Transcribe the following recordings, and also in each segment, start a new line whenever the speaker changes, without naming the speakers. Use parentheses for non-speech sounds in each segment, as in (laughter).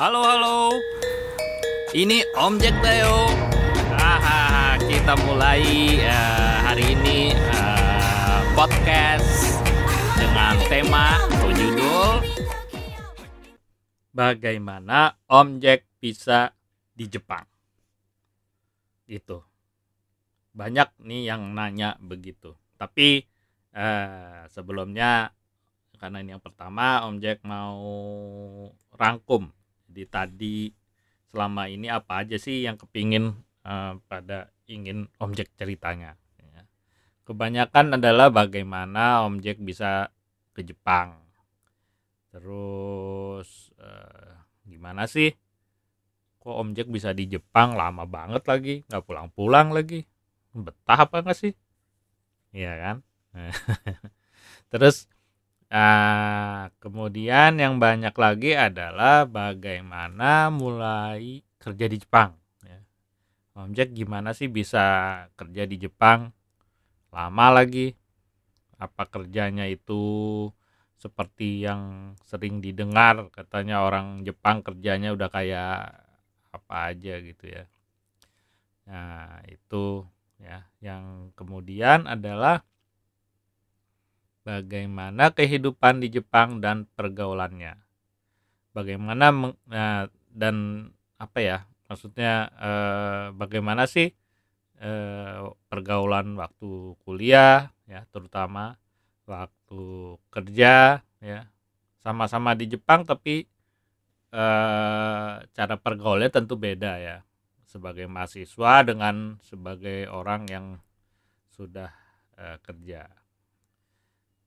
Halo halo. Ini Om Jack Teo. Hahaha, kita mulai eh, hari ini eh, podcast dengan tema berjudul Bagaimana Om Jack bisa di Jepang. Itu. Banyak nih yang nanya begitu. Tapi eh, sebelumnya karena ini yang pertama Om Jack mau rangkum jadi tadi. Selama ini apa aja sih yang kepingin uh, pada ingin Om Jack ceritanya ya. kebanyakan adalah bagaimana Om Jack bisa ke Jepang. Terus uh, gimana sih? Kok Om Jack bisa di Jepang? Lama banget lagi nggak pulang-pulang lagi. Betah apa nggak sih? Iya kan? (laughs) Terus Nah, kemudian yang banyak lagi adalah bagaimana mulai kerja di Jepang. Ya. Om Jack gimana sih bisa kerja di Jepang lama lagi? Apa kerjanya itu seperti yang sering didengar katanya orang Jepang kerjanya udah kayak apa aja gitu ya. Nah, itu ya. Yang kemudian adalah bagaimana kehidupan di Jepang dan pergaulannya. Bagaimana nah, dan apa ya? Maksudnya eh, bagaimana sih eh, pergaulan waktu kuliah ya, terutama waktu kerja ya. Sama-sama di Jepang tapi eh, cara pergaulnya tentu beda ya. Sebagai mahasiswa dengan sebagai orang yang sudah eh, kerja.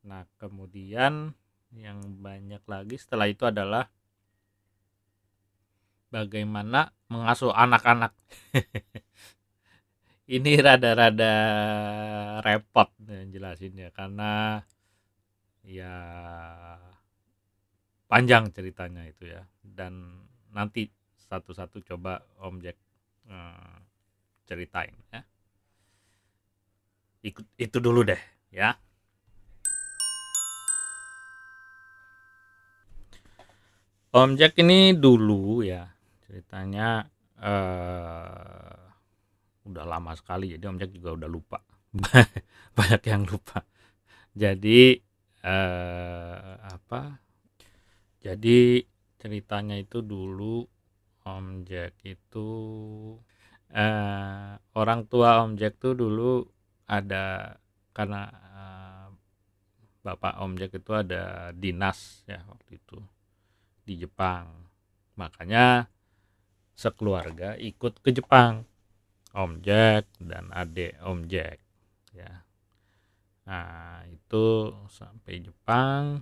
Nah, kemudian yang banyak lagi setelah itu adalah bagaimana mengasuh anak-anak. (laughs) Ini rada-rada repot jelasinnya karena ya panjang ceritanya itu ya dan nanti satu-satu coba Om Jack hmm, ceritain ya. Ikut itu dulu deh ya. Om Jack ini dulu ya ceritanya uh, udah lama sekali. Jadi Om Jack juga udah lupa. (laughs) Banyak yang lupa. Jadi uh, apa? Jadi ceritanya itu dulu Om Jack itu uh, orang tua Om Jack tuh dulu ada karena uh, bapak Om Jack itu ada dinas ya waktu itu di Jepang. Makanya sekeluarga ikut ke Jepang. Om Jack dan adik Om Jack ya. Nah, itu sampai Jepang.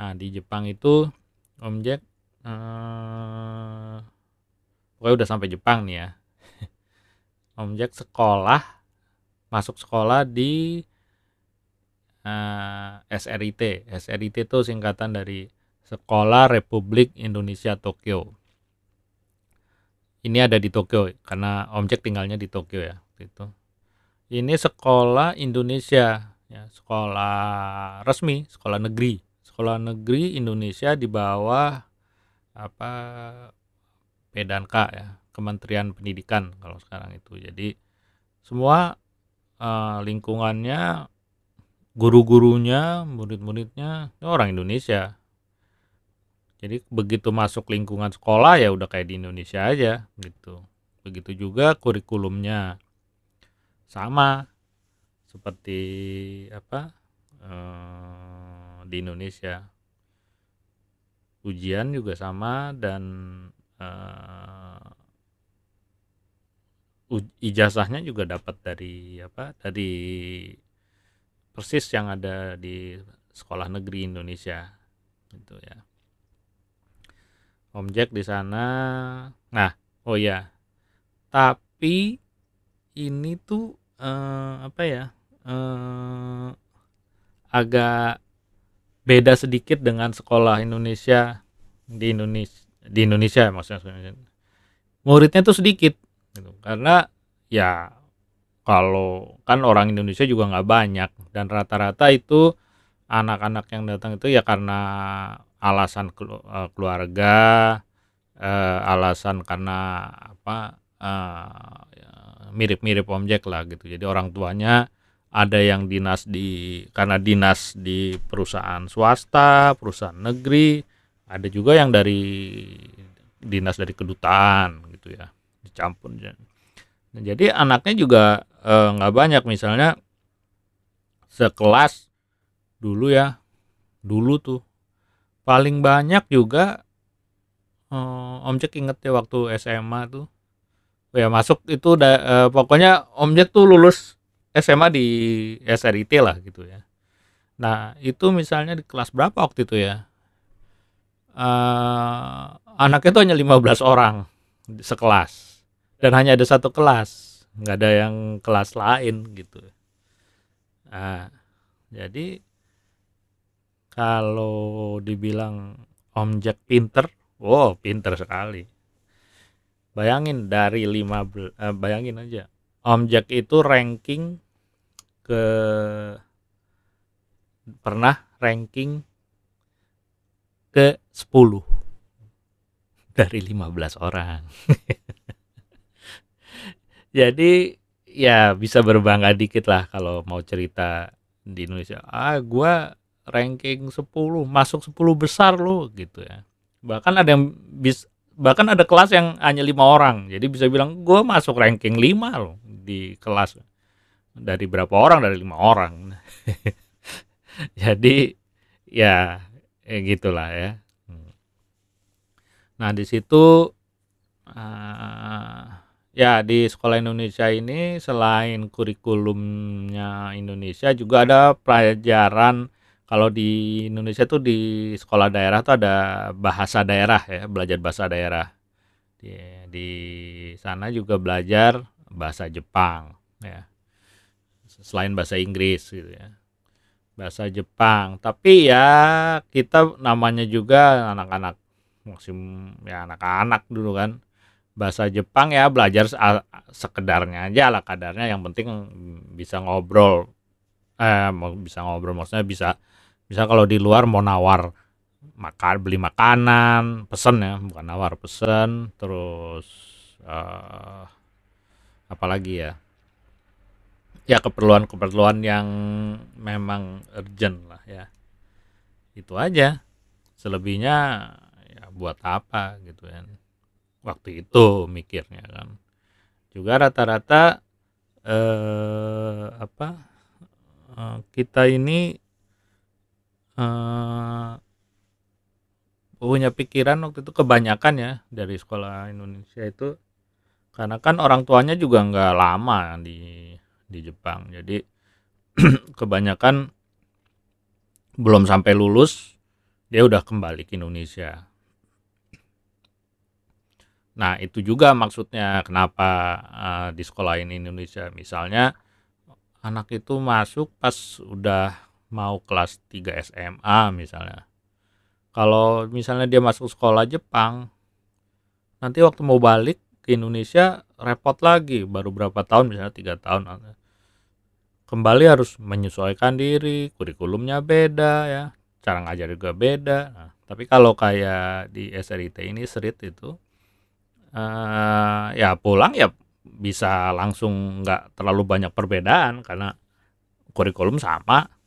Nah, di Jepang itu Om Jack eh, pokoknya udah sampai Jepang nih ya. (laughs) Om Jack sekolah masuk sekolah di eh, SRIT. SRIT itu singkatan dari Sekolah Republik Indonesia Tokyo. Ini ada di Tokyo karena Om Jack tinggalnya di Tokyo ya itu. Ini sekolah Indonesia ya, sekolah resmi, sekolah negeri. Sekolah negeri Indonesia di bawah apa Pedanka ya, Kementerian Pendidikan kalau sekarang itu. Jadi semua uh, lingkungannya guru-gurunya, murid-muridnya orang Indonesia jadi begitu masuk lingkungan sekolah ya udah kayak di Indonesia aja gitu. Begitu juga kurikulumnya sama seperti apa eh, di Indonesia. Ujian juga sama dan eh, ijazahnya juga dapat dari apa dari persis yang ada di sekolah negeri Indonesia gitu ya Om Jack di sana. Nah, oh ya. Tapi ini tuh eh, apa ya? Eh, agak beda sedikit dengan sekolah Indonesia di Indonesia di Indonesia maksudnya muridnya tuh sedikit gitu. karena ya kalau kan orang Indonesia juga nggak banyak dan rata-rata itu anak-anak yang datang itu ya karena alasan eh, keluarga eh, alasan karena apa eh, ya, mirip-mirip objek lah gitu. Jadi orang tuanya ada yang dinas di karena dinas di perusahaan swasta perusahaan negeri ada juga yang dari dinas dari kedutaan gitu ya dicampur. Nah, jadi anaknya juga nggak banyak. Misalnya sekelas dulu ya dulu tuh paling banyak juga eh, Om Jack inget ya waktu SMA tuh. Ya masuk itu udah eh, pokoknya Om Jack tuh lulus SMA di SRIT lah gitu ya. Nah itu misalnya di kelas berapa waktu itu ya? Eh anaknya tuh hanya 15 orang sekelas. Dan hanya ada satu kelas. Nggak ada yang kelas lain gitu. Nah jadi kalau dibilang Om Jack pinter wow pinter sekali. Bayangin dari 15 eh, bayangin aja. Om Jack itu ranking ke pernah ranking ke 10 dari 15 orang. (laughs) Jadi ya bisa berbangga dikit lah kalau mau cerita di Indonesia. Ah gua ranking 10 masuk 10 besar loh gitu ya. Bahkan ada yang bis bahkan ada kelas yang hanya lima orang. Jadi bisa bilang gue masuk ranking 5 loh di kelas. Dari berapa orang? Dari lima orang. (laughs) Jadi ya, ya gitulah ya. Nah di situ uh, ya di sekolah Indonesia ini selain kurikulumnya Indonesia juga ada pelajaran kalau di Indonesia tuh di sekolah daerah tuh ada bahasa daerah ya belajar bahasa daerah. Di, di sana juga belajar bahasa Jepang ya. Selain bahasa Inggris gitu ya. Bahasa Jepang. Tapi ya kita namanya juga anak-anak masih ya anak-anak dulu kan. Bahasa Jepang ya belajar sekedarnya aja lah kadarnya. Yang penting bisa ngobrol eh bisa ngobrol maksudnya bisa bisa kalau di luar mau nawar makan beli makanan pesen ya bukan nawar pesen terus uh, apalagi ya? Ya keperluan-keperluan yang memang urgent lah ya. Itu aja. Selebihnya ya buat apa gitu kan. Waktu itu mikirnya kan. Juga rata-rata eh, apa eh, kita ini uh, punya pikiran waktu itu kebanyakan ya dari sekolah Indonesia itu. Karena kan orang tuanya juga nggak lama di di Jepang. Jadi (clears throat) kebanyakan belum sampai lulus dia udah kembali ke Indonesia. Nah itu juga maksudnya kenapa uh, di sekolah ini Indonesia. Misalnya anak itu masuk pas udah mau kelas 3 SMA misalnya. Kalau misalnya dia masuk sekolah Jepang, nanti waktu mau balik ke Indonesia repot lagi, baru berapa tahun misalnya tiga tahun. Kembali harus menyesuaikan diri, kurikulumnya beda ya, cara ngajar juga beda. Nah, tapi kalau kayak di SRIT ini serit itu, uh, ya pulang ya bisa langsung nggak terlalu banyak perbedaan karena kurikulum sama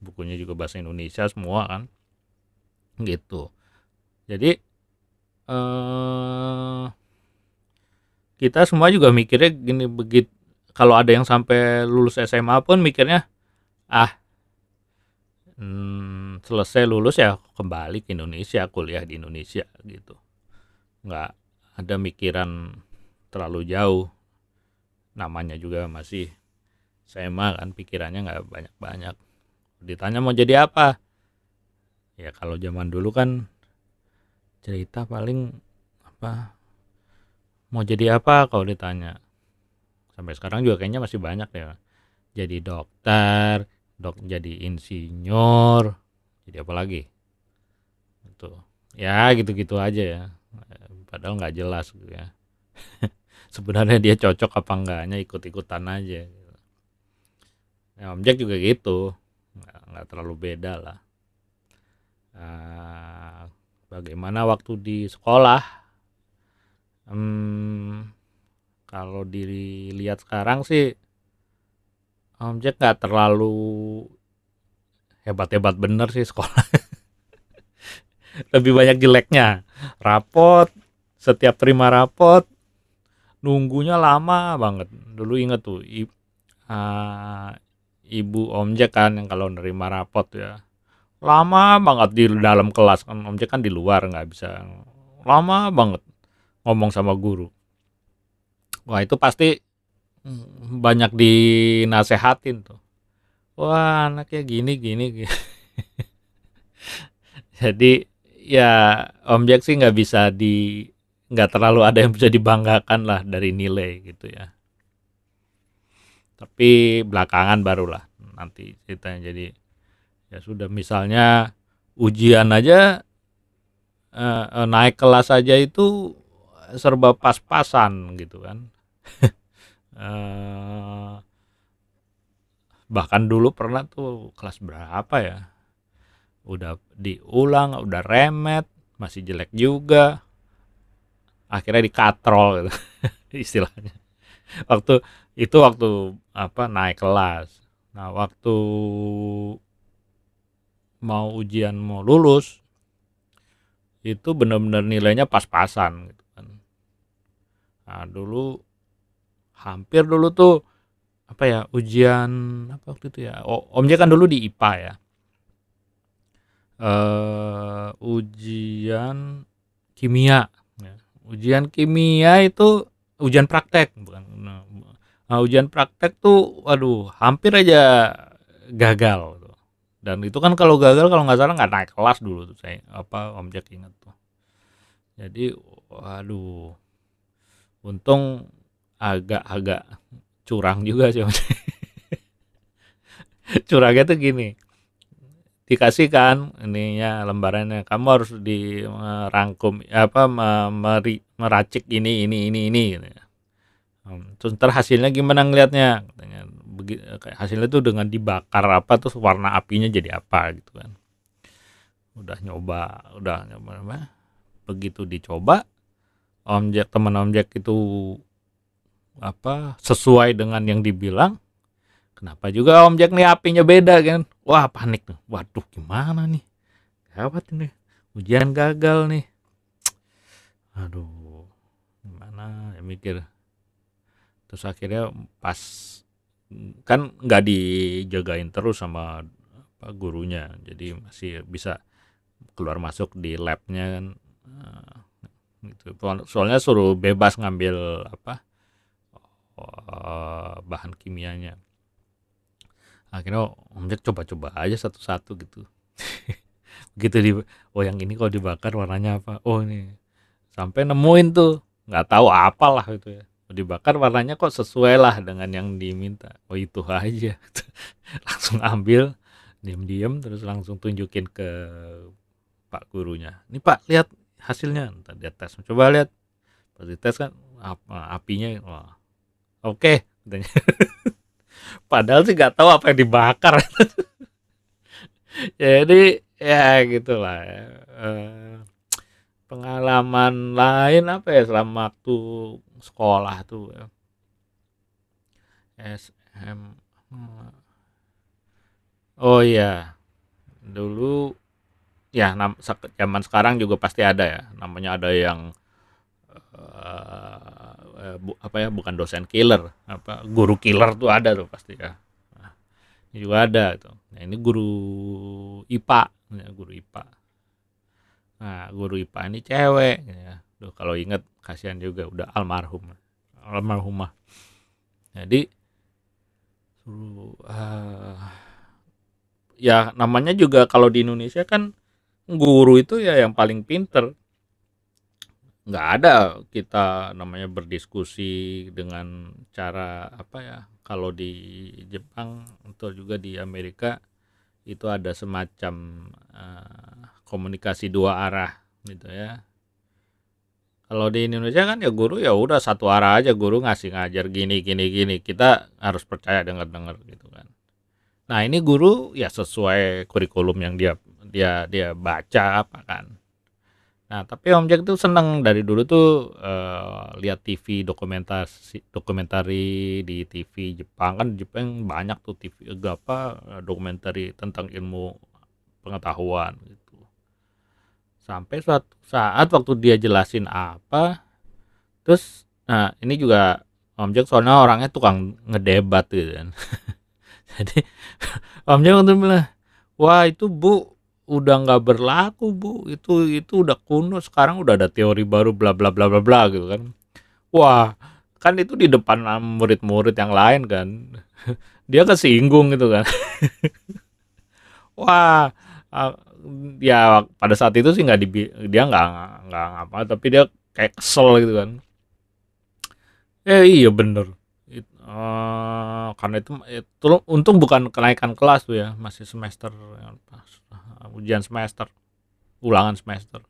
bukunya juga bahasa Indonesia semua kan gitu. Jadi eh, kita semua juga mikirnya gini begitu kalau ada yang sampai lulus SMA pun mikirnya ah hmm, selesai lulus ya kembali ke Indonesia kuliah di Indonesia gitu. Nggak ada mikiran terlalu jauh. Namanya juga masih SMA kan pikirannya nggak banyak-banyak ditanya mau jadi apa? Ya kalau zaman dulu kan cerita paling apa mau jadi apa kalau ditanya. Sampai sekarang juga kayaknya masih banyak ya. Jadi dokter dok jadi insinyur jadi apa lagi? Itu ya gitu-gitu aja ya. Padahal nggak jelas gitu ya. (laughs) Sebenarnya dia cocok apa enggaknya ikut-ikutan aja. Ya, Om Jack juga gitu nggak, terlalu beda lah. Uh, bagaimana waktu di sekolah? Hmm, kalau dilihat sekarang sih Om Jack nggak terlalu hebat-hebat bener sih sekolah. (laughs) Lebih banyak jeleknya. Rapot setiap terima rapot nunggunya lama banget. Dulu inget tuh i, uh, ibu Om Jack kan yang kalau nerima rapot ya. Lama banget di dalam kelas kan Om Jack kan di luar nggak bisa. Lama banget ngomong sama guru. Wah itu pasti banyak dinasehatin tuh. Wah anaknya gini gini, gini. (laughs) jadi ya Om Jack sih nggak bisa di nggak terlalu ada yang bisa dibanggakan lah dari nilai gitu ya tapi belakangan barulah nanti ceritanya jadi ya sudah misalnya ujian aja eh, eh naik kelas aja itu serba pas-pasan gitu kan. Uh, (laughs) bahkan dulu pernah tuh kelas berapa ya? Udah diulang udah remet masih jelek juga. Akhirnya dikatrol gitu (laughs) istilahnya waktu itu waktu apa naik kelas. Nah waktu mau ujian mau lulus itu benar-benar nilainya pas-pasan gitu kan. Nah dulu hampir dulu tuh apa ya ujian apa waktu itu ya oh, omnya kan dulu di IPA ya. Uh, ujian kimia. Ya. ujian kimia itu ujian praktek bukan nah, ujian praktek tuh waduh hampir aja gagal dan itu kan kalau gagal kalau nggak salah nggak naik kelas dulu tuh saya apa om Jack ingat tuh. Jadi waduh untung agak-agak curang juga sih (laughs) curangnya tuh gini dikasih kan ininya lembarannya kamu harus di merangkum apa meri, meracik ini ini ini ini gitu ya. Terus ntar hasilnya gimana ngelihatnya katanya hasilnya tuh dengan dibakar apa terus warna apinya jadi apa gitu kan. Udah nyoba udah nyoba apa? Begitu dicoba om Jack teman om itu apa sesuai dengan yang dibilang kenapa juga Om Jack nih apinya beda kan? Wah panik tuh waduh gimana nih? Gawat ini. Ujian gagal nih. Aduh gimana? Ya mikir terus akhirnya pas kan nggak dijagain terus sama apa, gurunya. Jadi masih bisa keluar masuk di labnya kan nah, gitu. Soalnya suruh bebas ngambil apa uh, bahan kimianya. Akhirnya om coba-coba aja satu-satu gitu. (laughs) Gitu di oh yang ini kalau dibakar warnanya apa? Oh ini. Sampai nemuin tuh. Nggak tahu apalah gitu ya dibakar warnanya kok sesuai lah dengan yang diminta. Oh itu aja. (laughs) Langsung ambil diam-diam terus langsung tunjukin ke pak gurunya. Ini pak lihat hasilnya. Ntar dia tes. Coba lihat. Pas dites kan apa apinya wah oke okay. (laughs) padahal sih nggak tahu apa yang dibakar. (laughs) Jadi ya gitulah ya. Uh, pengalaman lain apa ya selama waktu sekolah tuh ya. SM oh iya. Dulu ya zaman sekarang juga pasti ada ya. Namanya ada yang uh, bu, apa ya bukan dosen killer apa guru killer tuh ada tuh pasti ya. Nah, ini juga ada tuh. Nah ini guru IPA ya, guru IPA nah guru IPA ini cewek ya. Kalau inget kasihan juga udah almarhum almarhumah. Jadi uh, ya namanya juga kalau di Indonesia kan guru itu ya yang paling pinter. Nggak ada kita namanya berdiskusi dengan cara apa ya kalau di Jepang atau juga di Amerika itu ada semacam uh, komunikasi dua arah gitu ya kalau di Indonesia kan ya guru ya udah satu arah aja guru ngasih ngajar gini gini gini. Kita harus percaya dengar dengar gitu kan. Nah ini guru ya sesuai kurikulum yang dia dia dia baca apa kan. Nah tapi Om Jack tuh seneng. Dari dulu tuh uh, lihat TV dokumentasi dokumentari di TV Jepang. Kan Jepang banyak tuh TV apa dokumentari tentang ilmu pengetahuan. gitu sampai suatu saat waktu dia jelasin apa terus nah ini juga Om Jack soalnya orangnya tukang ngedebat gitu kan. (laughs) Jadi (laughs) Om Jack waktu bilang wah itu bu udah nggak berlaku bu. Itu itu udah kuno sekarang udah ada teori baru bla bla bla bla bla gitu kan. Wah kan itu di depan murid-murid yang lain kan. (laughs) Dia kesinggung gitu kan. Wah ya pada saat itu sih nggak di dia nggak nggak apa tapi dia kayak kesel gitu kan. Eh iya bener. Uh, karena itu, itu untung bukan kenaikan kelas tuh ya masih semester ujian semester ulangan semester.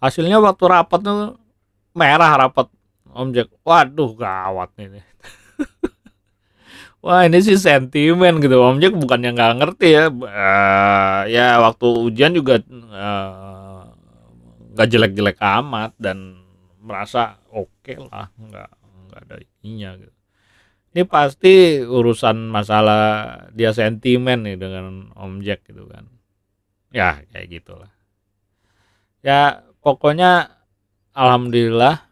Hasilnya waktu rapat tuh merah rapat Om Jack. Waduh gawat nih (laughs) wah ini sih sentimen gitu. Om Jack bukannya nggak ngerti ya. Uh, ya waktu ujian juga eh, nggak uh, jelek-jelek amat dan merasa oke okay lah nggak nggak ada ininya gitu. Ini pasti urusan masalah dia sentimen nih dengan Om Jack gitu kan. Ya kayak gitulah. Ya pokoknya alhamdulillah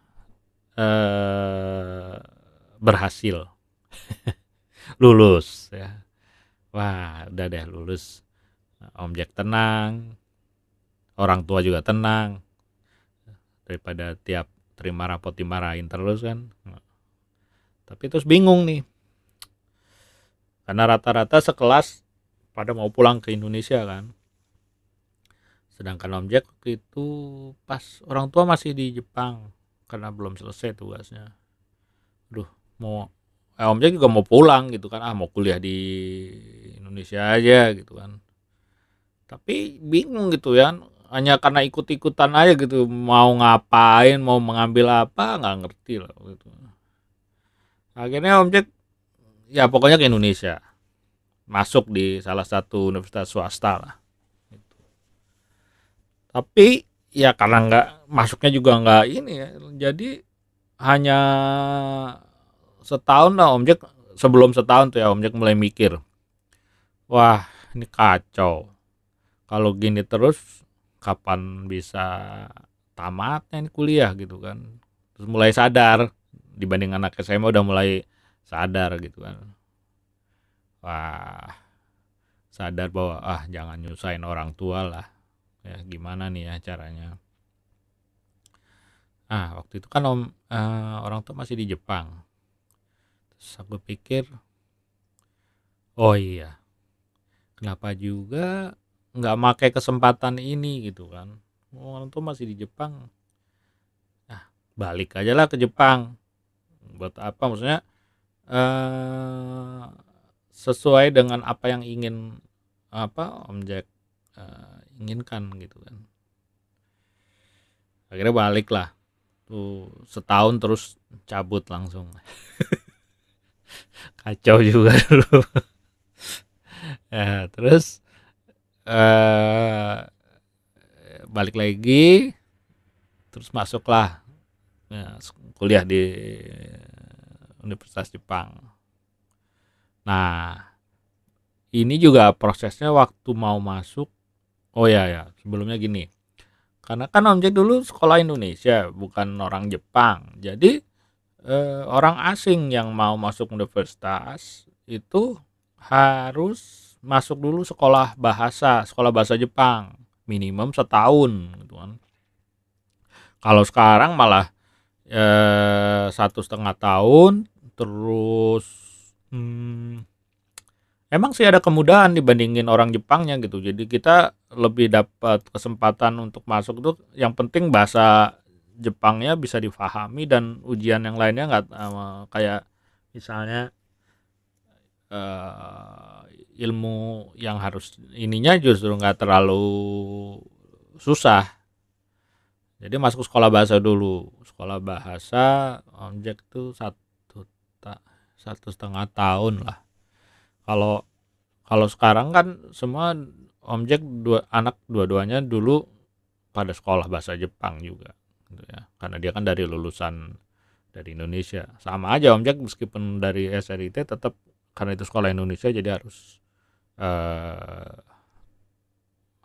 eh, berhasil (laughs) lulus ya. Wah udah deh lulus. Om Jack tenang orang tua juga tenang. Daripada tiap terima rapot dimarahin terus kan. Tapi terus bingung nih. Karena rata-rata sekelas pada mau pulang ke Indonesia kan. Sedangkan waktu itu pas orang tua masih di Jepang karena belum selesai tugasnya. Duh mau eh, Om Jack juga mau pulang gitu kan. Ah mau kuliah di Indonesia aja gitu kan. Tapi bingung gitu ya. Hanya karena ikut-ikutan aja gitu. Mau ngapain mau mengambil apa nggak ngerti lah gitu. Akhirnya Om Jack ya pokoknya ke Indonesia. Masuk di salah satu universitas swasta lah tapi ya karena nggak masuknya juga nggak ini ya. Jadi hanya setahun lah Om Jack sebelum setahun tuh ya Om Jack mulai mikir wah ini kacau. Kalau gini terus kapan bisa tamatnya ini kuliah? gitu kan. Terus mulai sadar dibanding anak SMA udah mulai sadar gitu kan. Wah sadar bahwa ah jangan nyusahin orang tua lah. Ya gimana nih ya caranya? Ah waktu itu kan om uh, orang tua masih di Jepang terus aku pikir oh iya. Kenapa juga nggak pakai kesempatan ini? Gitu kan. Orang tua masih di Jepang. Nah balik aja lah ke Jepang. Buat apa? Maksudnya uh, sesuai dengan apa yang ingin apa Om Jack uh, inginkan gitu kan. Akhirnya balik lah. Tuh setahun terus cabut langsung (laughs) kacau juga (laughs) dulu ya terus uh, balik lagi terus masuklah ya, kuliah di Universitas Jepang nah ini juga prosesnya waktu mau masuk Oh ya ya, sebelumnya gini. Karena kan Om Jack dulu sekolah Indonesia, bukan orang Jepang. Jadi eh, orang asing yang mau masuk universitas itu harus masuk dulu sekolah bahasa, sekolah bahasa Jepang, minimum setahun gitu kan. Kalau sekarang malah eh, satu setengah tahun, terus hmm, emang sih ada kemudahan dibandingin orang Jepangnya gitu. Jadi kita lebih dapat kesempatan untuk masuk tuh yang penting bahasa Jepangnya bisa difahami dan ujian yang lainnya nggak uh, kayak misalnya uh, ilmu yang harus ininya justru nggak terlalu susah. Jadi masuk sekolah bahasa dulu. Sekolah bahasa objek tuh satu satu setengah tahun lah kalau kalau sekarang kan semua objek dua anak dua-duanya dulu pada sekolah bahasa Jepang juga gitu ya. Karena dia kan dari lulusan dari Indonesia. Sama aja objek meskipun dari SRIT tetap karena itu sekolah Indonesia jadi harus uh,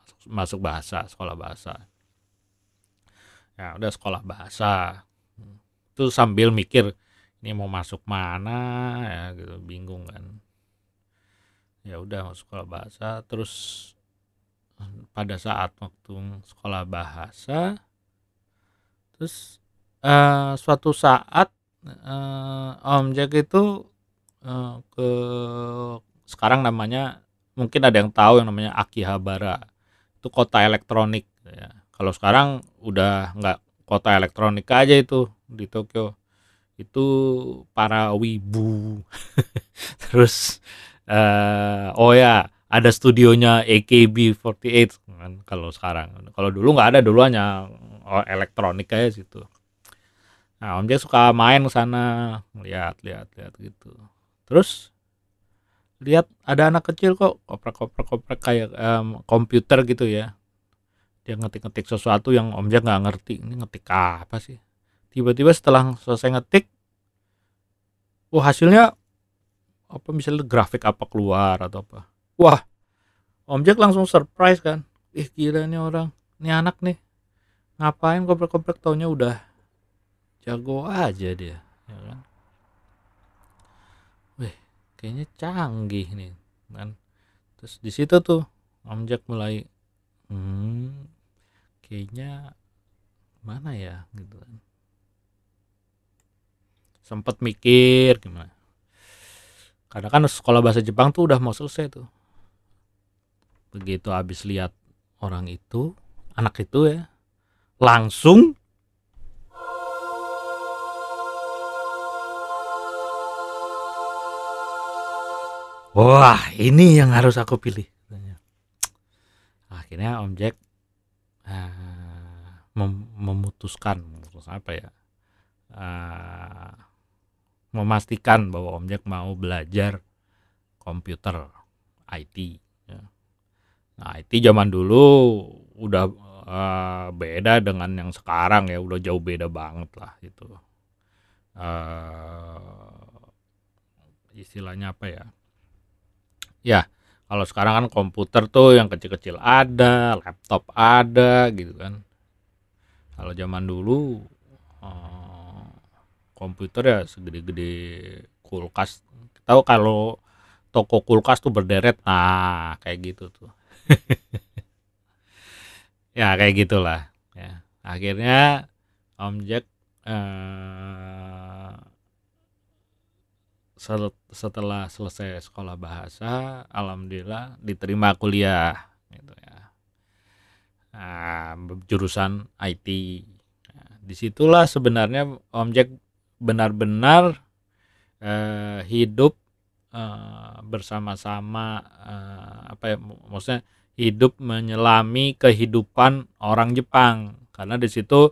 masuk, masuk bahasa sekolah bahasa. Ya udah sekolah bahasa. Itu sambil mikir ini mau masuk mana ya gitu. Bingung kan. Ya udah masuk sekolah bahasa. Terus pada saat waktu sekolah bahasa terus uh, suatu saat uh, Om Jack itu uh, ke sekarang namanya mungkin ada yang tahu yang namanya Akihabara. Itu kota elektronik ya. Kalau sekarang udah nggak kota elektronik aja itu di Tokyo. Itu para wibu. (laughs) Terus uh, oh ya ada studionya AKB48 kan kalau sekarang. Kalau dulu nggak ada dulu hanya elektronik aja situ. Nah, Om Jack suka main ke sana, lihat, lihat, lihat gitu. Terus lihat ada anak kecil kok koprek-koprek-koprek kayak um, komputer gitu ya. Dia ngetik-ngetik sesuatu yang Om Jack nggak ngerti. Ini ngetik apa sih? Tiba-tiba setelah selesai ngetik, wah hasilnya apa misalnya grafik apa keluar atau apa wah Om Jack langsung surprise kan ih gila nih orang ini anak nih ngapain komplek-komplek taunya udah jago aja dia ya kan? Wih, kayaknya canggih nih kan? Terus di situ tuh Om mulai hmm kayaknya mana ya? Gitu kan. Sempet mikir gimana. Karena kan sekolah bahasa Jepang tuh udah mau selesai tuh. Begitu habis lihat orang itu anak itu ya langsung wah ini yang harus aku pilih akhirnya Om Jack uh, mem memutuskan apa ya uh, memastikan bahwa Om Jack mau belajar komputer IT. Ya. Nah IT zaman dulu udah uh, beda dengan yang sekarang ya, udah jauh beda banget lah itu. Uh, istilahnya apa ya? Ya kalau sekarang kan komputer tuh yang kecil-kecil ada, laptop ada gitu kan. Kalau zaman dulu uh, komputer ya segede-gede kulkas tahu kalau toko kulkas tuh berderet nah kayak gitu tuh (laughs) ya kayak gitulah. Ya akhirnya Om Jack eh, setelah selesai sekolah bahasa alhamdulillah diterima kuliah gitu ya. Nah, jurusan IT nah, di situlah sebenarnya Om Jack benar-benar uh, hidup uh, bersama-sama uh, apa ya maksudnya hidup menyelami kehidupan orang Jepang. Karena di situ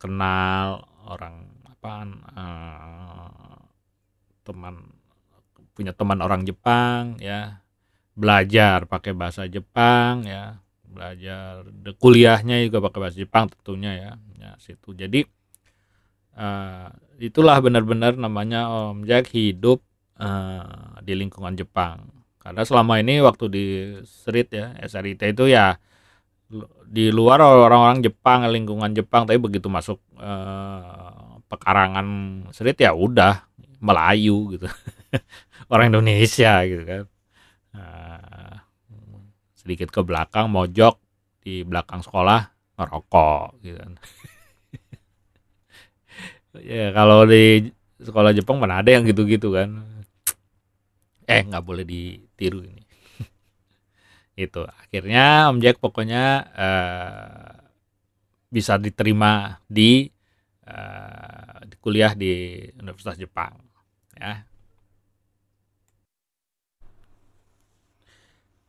kenal orang apa uh, teman punya teman orang Jepang ya. Belajar pakai bahasa Jepang ya. Belajar kuliahnya juga pakai bahasa Jepang tentunya ya. Ya situ. Jadi uh, itulah benar-benar namanya Om Jack hidup uh, di lingkungan Jepang karena selama ini waktu di street ya SRIT itu ya di luar orang-orang Jepang lingkungan Jepang tapi begitu masuk uh, pekarangan street ya udah Melayu gitu. (laughs) Orang Indonesia gitu kan. Uh, sedikit ke belakang mojok di belakang sekolah ngerokok gitu kan. (laughs) Ya kalau di sekolah Jepang mana ada yang gitu-gitu kan. Eh nggak boleh ditiru ini. (laughs) Itu akhirnya Om Jack pokoknya uh, bisa diterima di, uh, kuliah di Universitas Jepang ya.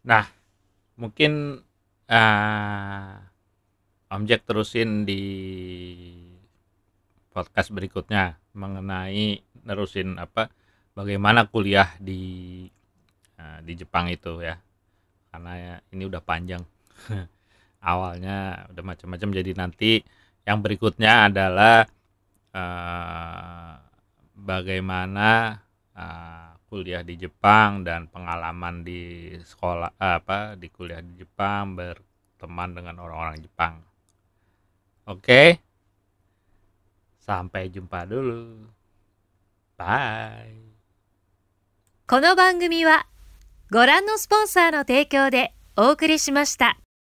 Nah mungkin uh, Om Jack terusin di podcast berikutnya mengenai nerusin apa bagaimana kuliah di uh, di Jepang itu ya karena ya, ini udah panjang (laughs) awalnya udah macam-macam jadi nanti yang berikutnya adalah uh, bagaimana uh, kuliah di Jepang dan pengalaman di sekolah apa di kuliah di Jepang berteman dengan orang-orang Jepang. Oke. Sampai jumpa dulu. Bye.
この番組は ご覧のスポンサーの提供でお送りしました。